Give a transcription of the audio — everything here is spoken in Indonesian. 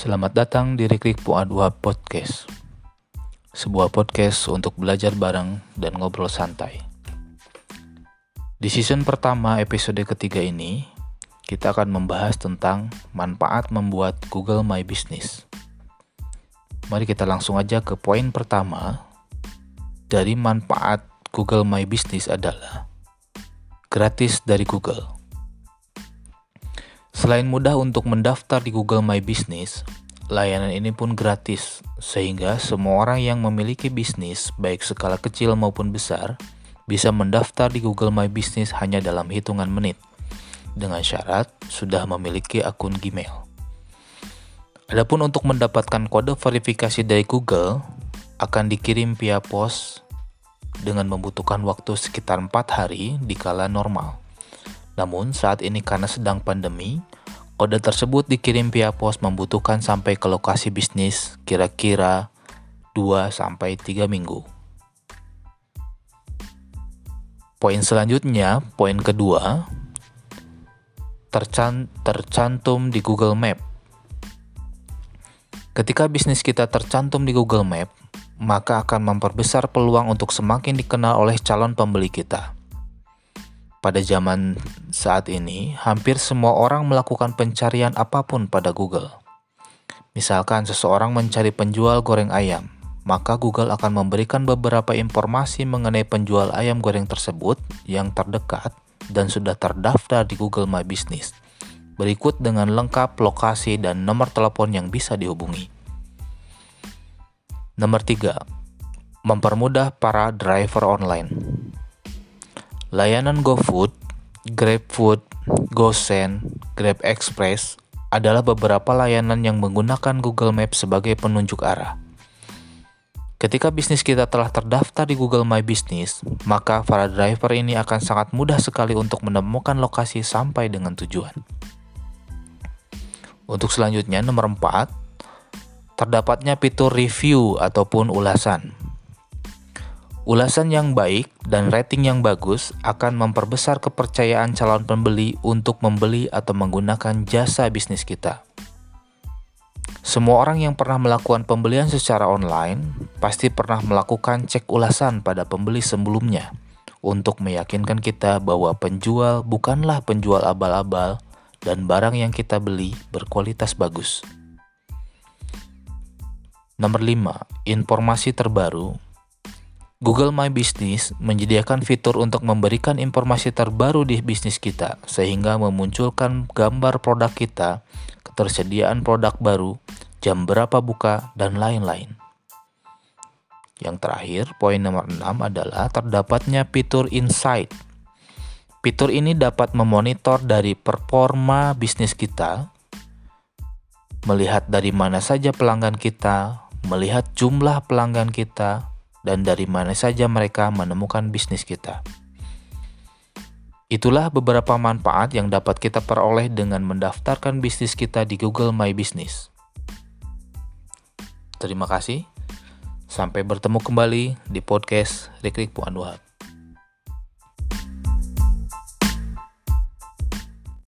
Selamat datang di Rikrik Puadua Podcast. Sebuah podcast untuk belajar bareng dan ngobrol santai. Di season pertama episode ketiga ini Kita akan membahas tentang manfaat membuat Google My Business. Mari kita langsung aja ke poin pertama Dari manfaat Google My Business adalah Gratis dari Google Selain mudah untuk mendaftar di Google My Business, layanan ini pun gratis, sehingga semua orang yang memiliki bisnis, baik skala kecil maupun besar, bisa mendaftar di Google My Business hanya dalam hitungan menit, dengan syarat sudah memiliki akun Gmail. Adapun untuk mendapatkan kode verifikasi dari Google, akan dikirim via pos dengan membutuhkan waktu sekitar 4 hari di kala normal. Namun saat ini karena sedang pandemi, kode tersebut dikirim via pos membutuhkan sampai ke lokasi bisnis kira-kira 2 sampai 3 minggu. Poin selanjutnya, poin kedua, tercan tercantum di Google Map. Ketika bisnis kita tercantum di Google Map, maka akan memperbesar peluang untuk semakin dikenal oleh calon pembeli kita. Pada zaman saat ini, hampir semua orang melakukan pencarian apa pun pada Google. Misalkan seseorang mencari penjual goreng ayam, maka Google akan memberikan beberapa informasi mengenai penjual ayam goreng tersebut yang terdekat dan sudah terdaftar di Google My Business. Berikut dengan lengkap lokasi dan nomor telepon yang bisa dihubungi. Nomor 3. Mempermudah para driver online. Layanan GoFood, GrabFood, GoSend, Grab Express adalah beberapa layanan yang menggunakan Google Maps sebagai penunjuk arah. Ketika bisnis kita telah terdaftar di Google My Business, maka para driver ini akan sangat mudah sekali untuk menemukan lokasi sampai dengan tujuan. Untuk selanjutnya, nomor 4, terdapatnya fitur review ataupun ulasan. Ulasan yang baik dan rating yang bagus akan memperbesar kepercayaan calon pembeli untuk membeli atau menggunakan jasa bisnis kita. Semua orang yang pernah melakukan pembelian secara online pasti pernah melakukan cek ulasan pada pembeli sebelumnya untuk meyakinkan kita bahwa penjual bukanlah penjual abal-abal dan barang yang kita beli berkualitas bagus. Nomor 5, informasi terbaru Google My Business menyediakan fitur untuk memberikan informasi terbaru di bisnis kita, sehingga memunculkan gambar produk kita, ketersediaan produk baru, jam berapa buka, dan lain-lain. Yang terakhir, poin nomor 6 adalah terdapatnya fitur Insight. Fitur ini dapat memonitor dari performa bisnis kita, melihat dari mana saja pelanggan kita, melihat jumlah pelanggan kita, dan dari mana saja mereka menemukan bisnis kita. Itulah beberapa manfaat yang dapat kita peroleh dengan mendaftarkan bisnis kita di Google My Business. Terima kasih. Sampai bertemu kembali di podcast Rikrik Puan Wahab.